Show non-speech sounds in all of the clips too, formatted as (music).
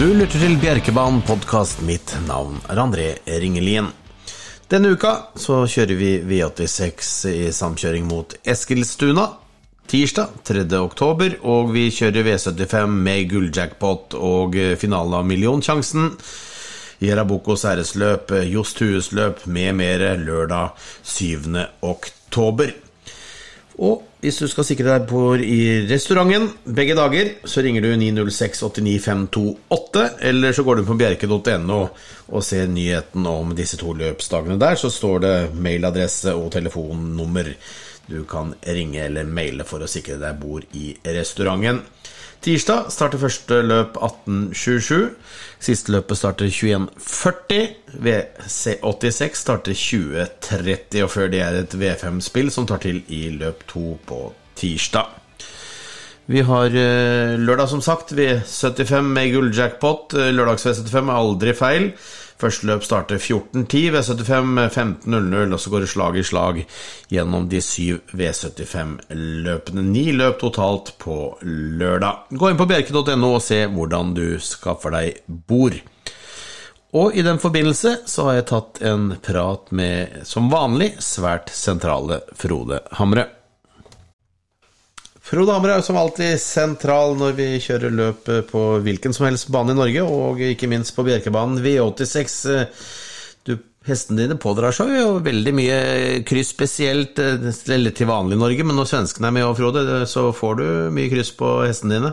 Du lytter til Bjerkebanen podkast. Mitt navn er André Ringelien. Denne uka så kjører vi V86 i samkjøring mot Eskilstuna. Tirsdag 3. oktober, og vi kjører V75 med gulljackpot og finale av Millionsjansen. Jerabokos æresløp, Johs Thues løp med mere lørdag 7. oktober. Og hvis du skal sikre deg bord i restauranten begge dager, så ringer du 906 89528, eller så går du på bjerke.no og ser nyheten om disse to løpsdagene der. Så står det mailadresse og telefonnummer du kan ringe eller maile for å sikre deg bord i restauranten. Tirsdag starter første løp 18.27. Siste løpet starter 21.40. V86 starter 20.30, og før det er et V5-spill som tar til i løp to på tirsdag. Vi har eh, lørdag, som sagt, V75 med gulljackpot. Lørdags-V75 er aldri feil. Første løp starter 14.10, V75 15.00, og så går det slag i slag gjennom de syv V75-løpene. Ni løp totalt på lørdag. Gå inn på bjerke.no og se hvordan du skaffer deg bord. Og i den forbindelse så har jeg tatt en prat med, som vanlig, svært sentrale Frode Hamre. Frode Hamre er som alltid sentral når vi kjører løp på hvilken som helst bane i Norge, og ikke minst på Bjerkebanen V86. Du, hestene dine pådrar seg jo veldig mye kryss, spesielt eller til vanlig i Norge, men når svenskene er med, òg, Frode, så får du mye kryss på hestene dine?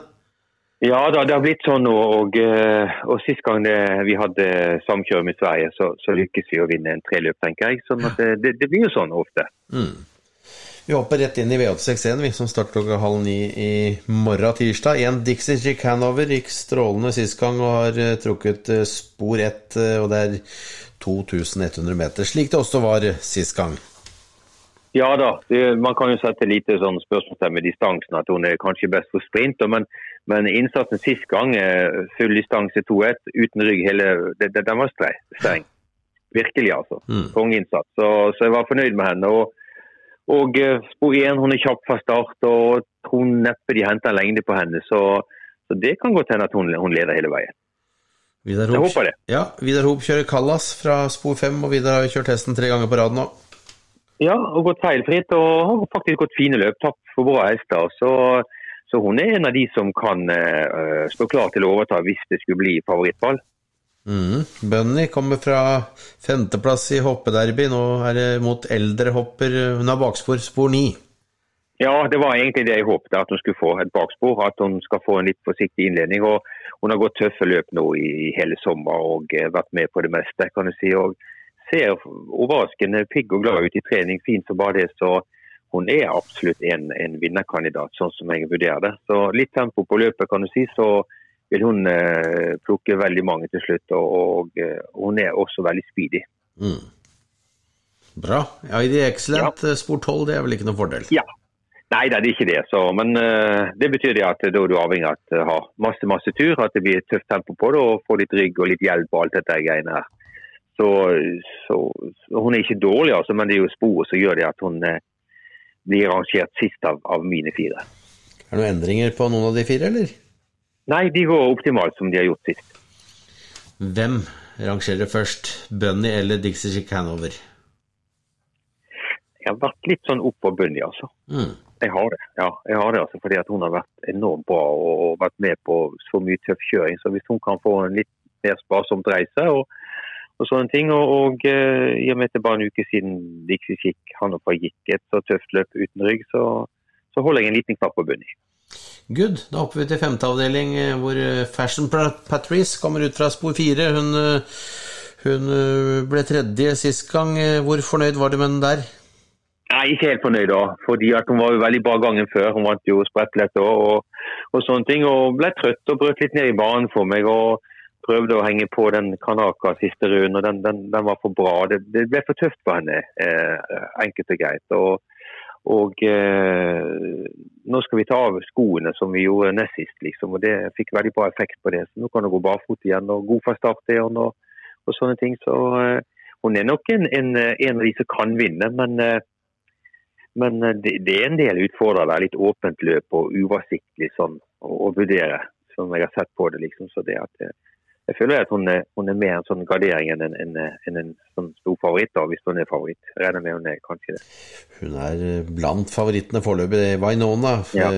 Ja da, det har blitt sånn. Og, og sist gang det, vi hadde samkjøring med Sverige, så, så lykkes vi å vinne en treløp, tenker jeg. Sånn at det, det blir jo sånn ofte. Mm. Vi hopper rett inn i V861, vi, som starter klokka halv ni i morgen tirsdag. En Dixie Chick Hanover gikk strålende sist gang og har trukket spor ett, og det er 2100 meter, slik det også var sist gang. Ja da, det, man kan jo sette lite sånn spørsmålstegn ved distansen, at hun er kanskje best for sprint. Men, men innsatsen sist gang, full distanse 2-1, uten rygg hele det, det, Den var streng. Virkelig, altså. Mm. Kongeinnsats. Så, så jeg var fornøyd med henne. og og spor 1 hun er kjapp fra start, og tror neppe de henter en lengde på henne. Så, så det kan godt hende at hun, hun leder hele veien. Vidar Hop, jeg håper det. Ja, Vidar Hop kjører Kallas fra spor 5, og Vidar har kjørt hesten tre ganger på rad nå. Ja, og gått feilfritt, og har faktisk gått fine løp. Tapt for bra hester. Så, så, hun er en av de som kan uh, stå klar til å overta hvis det skulle bli favorittball. Mm. Bunny kommer fra femteplass i hoppederby. Nå er det mot eldre hopper. Hun har bakspor, spor ni. Ja, det var egentlig det jeg håpet, at hun skulle få et bakspor. At hun skal få en litt forsiktig innledning. og Hun har gått tøffe løp nå i hele sommer og vært med på det meste. kan du si, og Ser overraskende pigg og glad ut i trening. Fint som bare det. så Hun er absolutt en, en vinnerkandidat, sånn som jeg vurderer det. Så Litt tempo på løpet, kan du si. så vil hun eh, plukke veldig mange til slutt. Og, eh, hun er også veldig speedy. Mm. Bra. Ja, ID Excellent ja. spor 12, det er vel ikke noen fordel? Ja. Nei, det er ikke det. Så, men uh, det betyr det at da er du avhengig av å ha masse masse tur, at det blir tøft tempo på det, og få litt rygg og litt hjelp og alt dette greiene her. Så, så, så, Hun er ikke dårlig, altså, men det er jo sporet som gjør det at hun uh, blir rangert sist av, av mine fire. Er det noen endringer på noen av de fire, eller? Nei, de går optimalt som de har gjort sist. Hvem rangerer først, Bunny eller Dixie Chick Hanover? Jeg har vært litt sånn opp på Bunny, altså. Mm. Jeg har det, ja. Jeg har det altså, fordi at hun har vært enormt bra og vært med på så mye tøff kjøring. Så hvis hun kan få en litt mer sparsomt reise og, og sånne ting Og, og uh, i og med det bare en uke siden Dixie Chick Hanover gikk et så tøft løp uten rygg, så, så holder jeg en liten knapp på Bunny. Good. Da hopper vi til femte avdeling, hvor Fashion Patrice kommer ut fra spor fire. Hun, hun ble tredje sist gang. Hvor fornøyd var du med den der? Nei, ikke helt fornøyd da. fordi Hun var jo veldig bra gangen før. Hun vant jo sprettlett og, og, sånne ting. Og ble trøtt og brøt litt ned i banen for meg. og Prøvde å henge på den Kanaka siste runden, og den, den, den, var for bra. Det, det ble for tøft for henne, eh, enkelt og greit. og og eh, nå skal vi ta av skoene som vi gjorde nest sist, liksom. Og det fikk veldig bra effekt på det. Så nå kan hun gå barfot igjen, og god fra start hun, og, og, sånne ting. Så eh, hun er nok en, en, en, av de som kan vinne, men, eh, men det, det, er en del utfordrere. Litt åpent løp og uoversiktlig sånn å, å, vurdere, som jeg har sett på det. liksom. Så det at jeg føler at hun er, hun er mer en sånn gardering enn en, en, en, en sånn stor favoritt, da, hvis hun er favoritt. Jeg regner med hun er kanskje det. Hun er blant favorittene foreløpig. Vainona ja.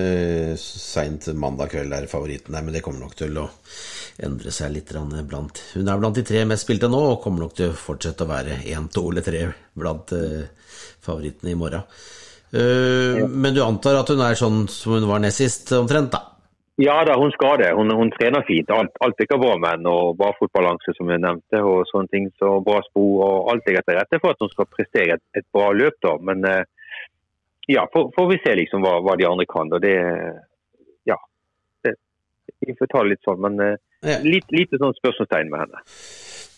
seint mandag kveld er favoritten der, men det kommer nok til å endre seg litt blant Hun er blant de tre mest spilte nå, og kommer nok til å fortsette å være én, to eller tre blant uh, favorittene i morgen. Men du antar at hun er sånn som hun var nest sist, omtrent, da? Ja da, hun skal det. Hun, hun trener fint. Alt, alt ikke bra med henne. og Bra fotballanse, som jeg nevnte. og sånne ting, så Bra spor og alt ligger til rette for at hun skal prestere et, et bra løp. da, Men eh, ja, får, får vi se liksom hva, hva, de andre kan. og det, ja, det, Vi får ta det litt sånn, men eh, ja. lite, lite sånn spørsmålstegn med henne.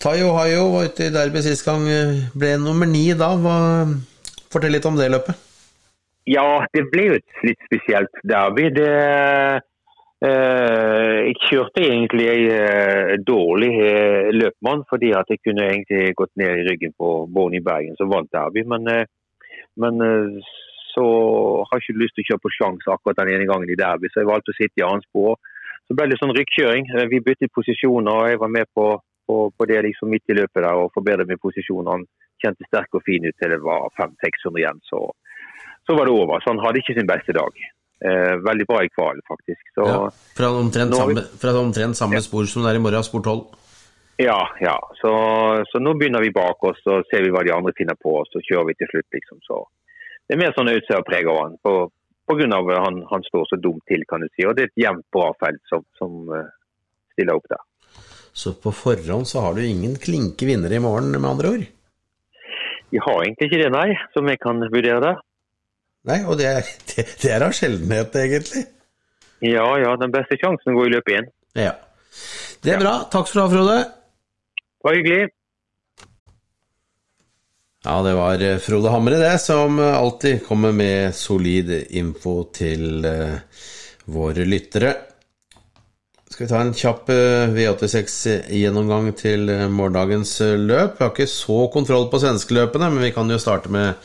Tayo Hayo var ute i derby sist gang. Ble nummer ni da. Hva, fortell litt om det løpet. Ja, det ble jo et litt spesielt derby. Det Eh, jeg kjørte egentlig en eh, dårlig eh, løpmann, fordi at jeg kunne egentlig gått ned i ryggen på Bård i Bergen, som vant derby. Men, men så har jeg ikke lyst til å kjøre på sjanse akkurat den ene gangen i derby, så jeg valgte å sitte i annet spor. Så ble det sånn rykkjøring. Vi byttet posisjoner, og jeg var med på, på, på det liksom midt i løpet der og forbedret min posisjon. Han kjente sterk og fin ut til det var 500-600 igjen, så, så var det over. Så han hadde ikke sin beste dag eh, veldig bra i kval, faktisk. Så, ja, fra omtrent samme, fra omtrent samme ja. spor som det er i morgen, spor 12? Ja, ja. Så, så, nå begynner vi bak oss, og ser vi hva de andre finner på, og så kjører vi til slutt, liksom. Så det er mer sånn utseerpreg preger han. På, på grunn av han, han står så dumt til, kan du si. Og det er et jevnt bra felt som, som uh, stiller opp der. Så på forhånd så har du ingen klinke vinnere i morgen, med andre ord? Vi har egentlig ikke det, nei, som jeg kan vurdere der. Nei, og det er, (laughs) det, det er av sjeldenhet, egentlig. Ja, ja. Den beste sjansen går i løpet igjen. Ja. Det er ja. bra. Takk skal du ha, Frode. Det var hyggelig. Ja, det var eh, Frode Hamre, det, som alltid kommer med solid info til uh, våre lyttere. Skal vi ta en kjapp uh, V86-gjennomgang til morgendagens løp? Vi har ikke så kontroll på svenskeløpene, men vi kan jo starte med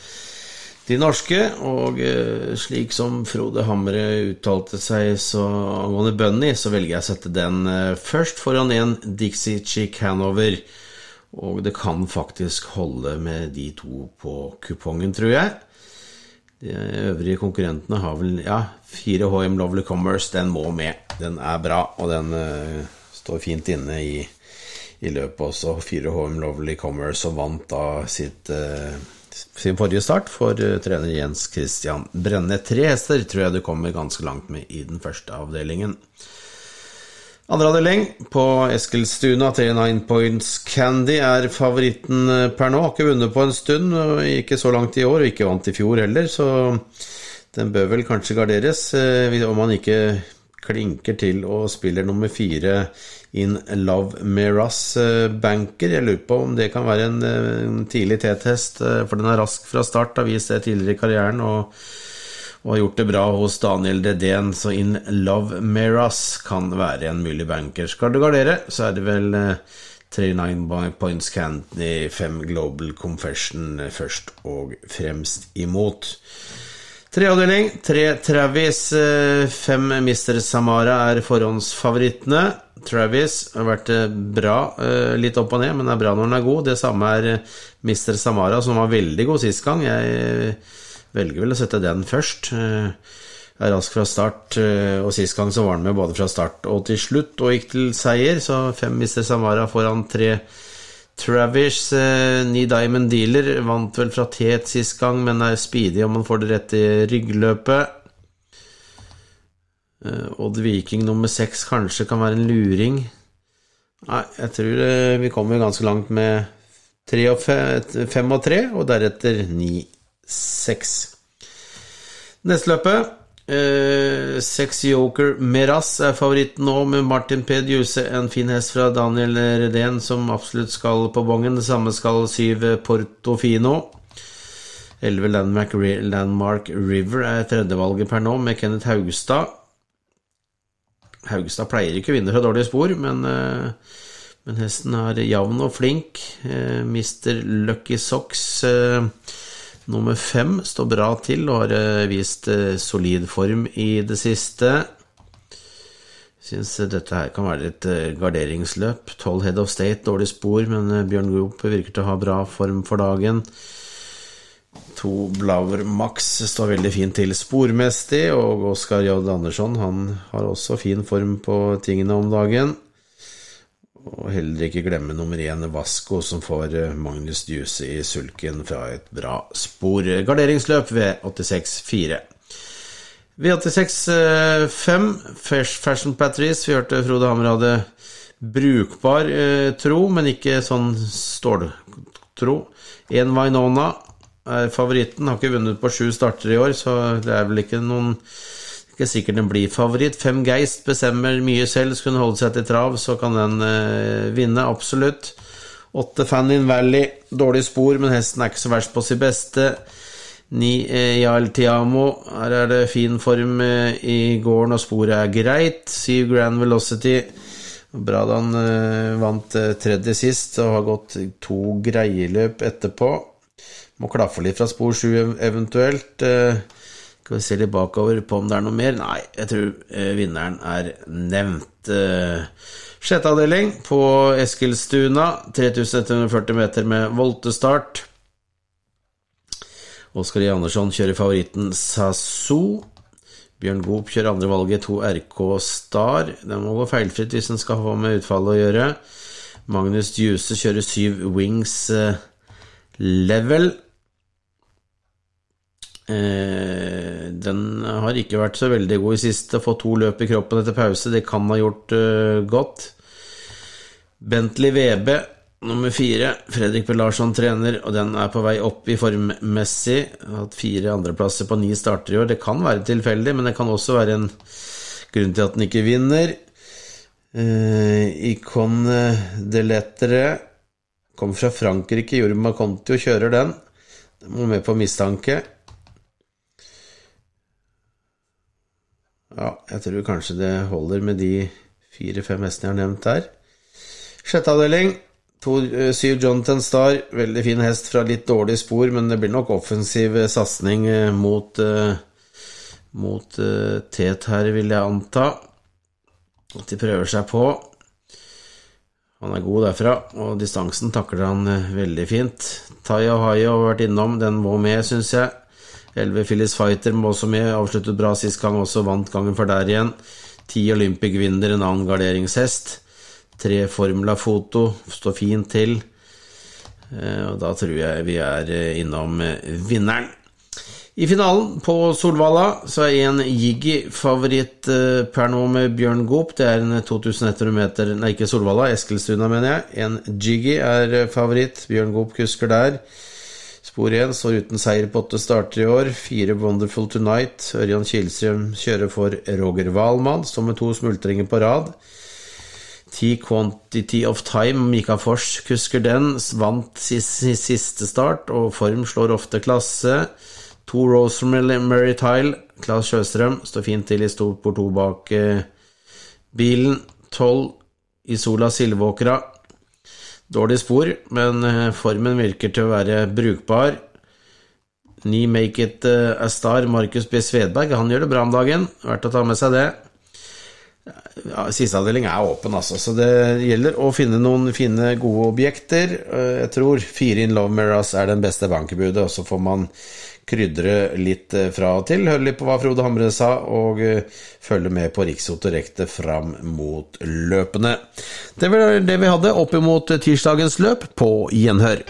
de norske. Og eh, slik som Frode Hamre uttalte seg så angående Bunny, så velger jeg å sette den eh, først foran en Dixie Chick Hanover. Og det kan faktisk holde med de to på kupongen, tror jeg. De øvrige konkurrentene har vel Ja, 4 HM Lovely Commerce, den må med. Den er bra, og den uh, står fint inne i, i løpet også. 4 HM Lovely Commerce, som vant da sitt uh, sin forrige start for uh, trener Jens Christian Brenne. Tre hester tror jeg du kommer ganske langt med i den første avdelingen. Andre avdeling på Eskilstuna, 39 Points Candy er favoritten eh, per nå. Har ikke vunnet på en stund, ikke så langt i år, og ikke vant i fjor heller, så den bør vel kanskje garderes eh, om man ikke klinker til og spiller nummer fire in Love Meras eh, Banker. Jeg lurer på om det kan være en, eh, tidlig T-test, eh, for den er rask fra start. Har vist det tidligere i karrieren og, og, har gjort det bra hos Daniel Dedén. Så In Love Meras kan være en mulig banker. Skal du gardere, så er det vel 39 Points Cantony, 5 Global Confession først og fremst imot. Treavdeling, tre Travis, fem Mr. Samara er forhåndsfavorittene. Travis har vært eh, bra, eh, litt opp og ned, men er bra når han er god. Det samme er mister. Samara, som var veldig god sist gang. Jeg velger vel å sette den først. Er rask fra start, og sist gang så var han med både fra start og til slutt og gikk til seier, så fem Mr. Samara foran tre Travis. Ni Diamond Dealer vant vel fra Tet sist gang, men er speedy om han får det rette ryggløpet. Uh, Odd Viking nummer seks kanskje kan være en luring. Nei, jeg tror uh, vi kommer ganske langt med tre og fem og tre, og deretter ni seks. Neste løpet uh, Seks Joker Meras er favoritten nå, med Martin P. Djuse, en fin hest fra Daniel Redén, som absolutt skal på bongen. Det samme skal syv Portofino. 11 Landmark, Landmark River er tredjevalget per nå, med Kenneth Haugstad. Haugstad pleier ikke å vinne fra dårlige spor, men, eh, men hesten er jevn og flink. Mister Lucky Socks eh, nummer fem står bra til og har vist solid form i det siste. Syns dette her kan være et eh, garderingsløp. Tolv Head of State, dårlig spor, men eh, Bjørn Goop virker til å ha bra form for dagen. To Blauer Max står veldig fint til spormessig, og Oskar J. Andersson han har også fin form på tingene om dagen. Og heller ikke glemme nummer én Vasco, som får eh, Magnus Djuse i sulken fra et bra spor. Garderingsløp ved 86-4. V86 5, Fashion Patrice. Vi hørte Frode Hammer hadde brukbar eh, tro, men ikke sånn ståltro. En Vainona er favoritten. Har ikke vunnet på sju starter i år, så det er vel ikke noen Ikke sikkert den blir favoritt. Fem Geist bestemmer mye selv. Skulle hun holde seg til trav, så kan den eh, vinne, absolutt. Åtte Fannin Valley, dårlig spor, men hesten er ikke så verst på sitt beste. Ni Jarl Tiamo, her er det fin form eh, i gården, og sporet er greit. Syv Grand Velocity. Bra da han eh, vant eh, tredje sist og har gått to greie løp etterpå. Må klaffe litt fra spor sju eventuelt. Skal vi se litt bakover på om det er noe mer? Nei, jeg tror vinneren er nevnt. Sjette avdeling på Eskilstuna. 3140 meter med voltestart. Oskar J. Andersson kjører favoritten Sasso. Bjørn Goop kjører andre valget, to RK Star. Den må gå feilfritt hvis den skal få med utfallet å gjøre. Magnus Djuse kjører syv Wings eh, Level. Eh, den har ikke vært så veldig god i siste. Fått to løp i kroppen etter pause, det kan ha gjort eh, godt. Bentley VB Nummer fire, Fredrik B. Larsson trener, og den er på vei opp i formmessig. Hatt fire andreplasser på ni starter i år. Det kan være tilfeldig, men det kan også være en grunn til at den ikke vinner. Eh, Icon de Lettere kom fra Frankrike. Jorma Conti og kjører den. Den må med på mistanke. Ja, jeg tror kanskje det holder med de fire-fem hestene jeg har nevnt her. Sjette avdeling. Eh, syv Jonathan Star, veldig fin hest fra litt dårlig spor, men det blir nok offensiv eh, satsing eh, mot, mot Tet her, vil jeg anta. At de prøver seg på. Han er god derfra, og distansen takler han veldig fint. Tai Ohio har vært innom, den må med, syns jeg. 11 Phyllis Fighter må også med, avsluttet bra sist gang, også vant gangen for der igjen. 10 Olympic-vinner, en annen garderingshest. Tre Formula-foto står fint til. Eh, og da tror jeg vi er eh, innom eh, vinneren. I finalen på Solvalla så er en Jiggy favoritt per nå med Bjørn Goop. Det er en 2100 meter Nei, ikke Solvalla, Eskilstuna, mener jeg. En Jiggy er favoritt. Bjørn Goop kusker der. Spor 1 står uten seier på åtte starter i år. Fire Wonderful Tonight. Ørjan Kielstrøm kjører for Roger Wahlmann, står med to smultringer på rad. Ti Quantity of Time, Mika Fors kusker den, vant siste start, og form slår ofte klasse. To Rosemary Tile, Claes Sjøstrøm, står fint til i stort på to bak eh, bilen. Tolv Isola Silvåkra. Dårlig spor, men eh, formen virker til å være brukbar. Ni Make It eh, A Star, Markus B. Svedberg, han gjør det bra om dagen. Verdt å ta med seg det ja, Siste avdeling er åpen, altså, så det gjelder å finne noen fine, gode objekter. Eh, jeg tror fire In Love Mirrors er den beste bankebudet, og så får man krydre litt eh, fra og til. Hør litt på hva Frode Hamre sa, og eh, følge med på Riksoto Rekte fram mot løpene. Det var det vi hadde opp imot tirsdagens løp. På gjenhør.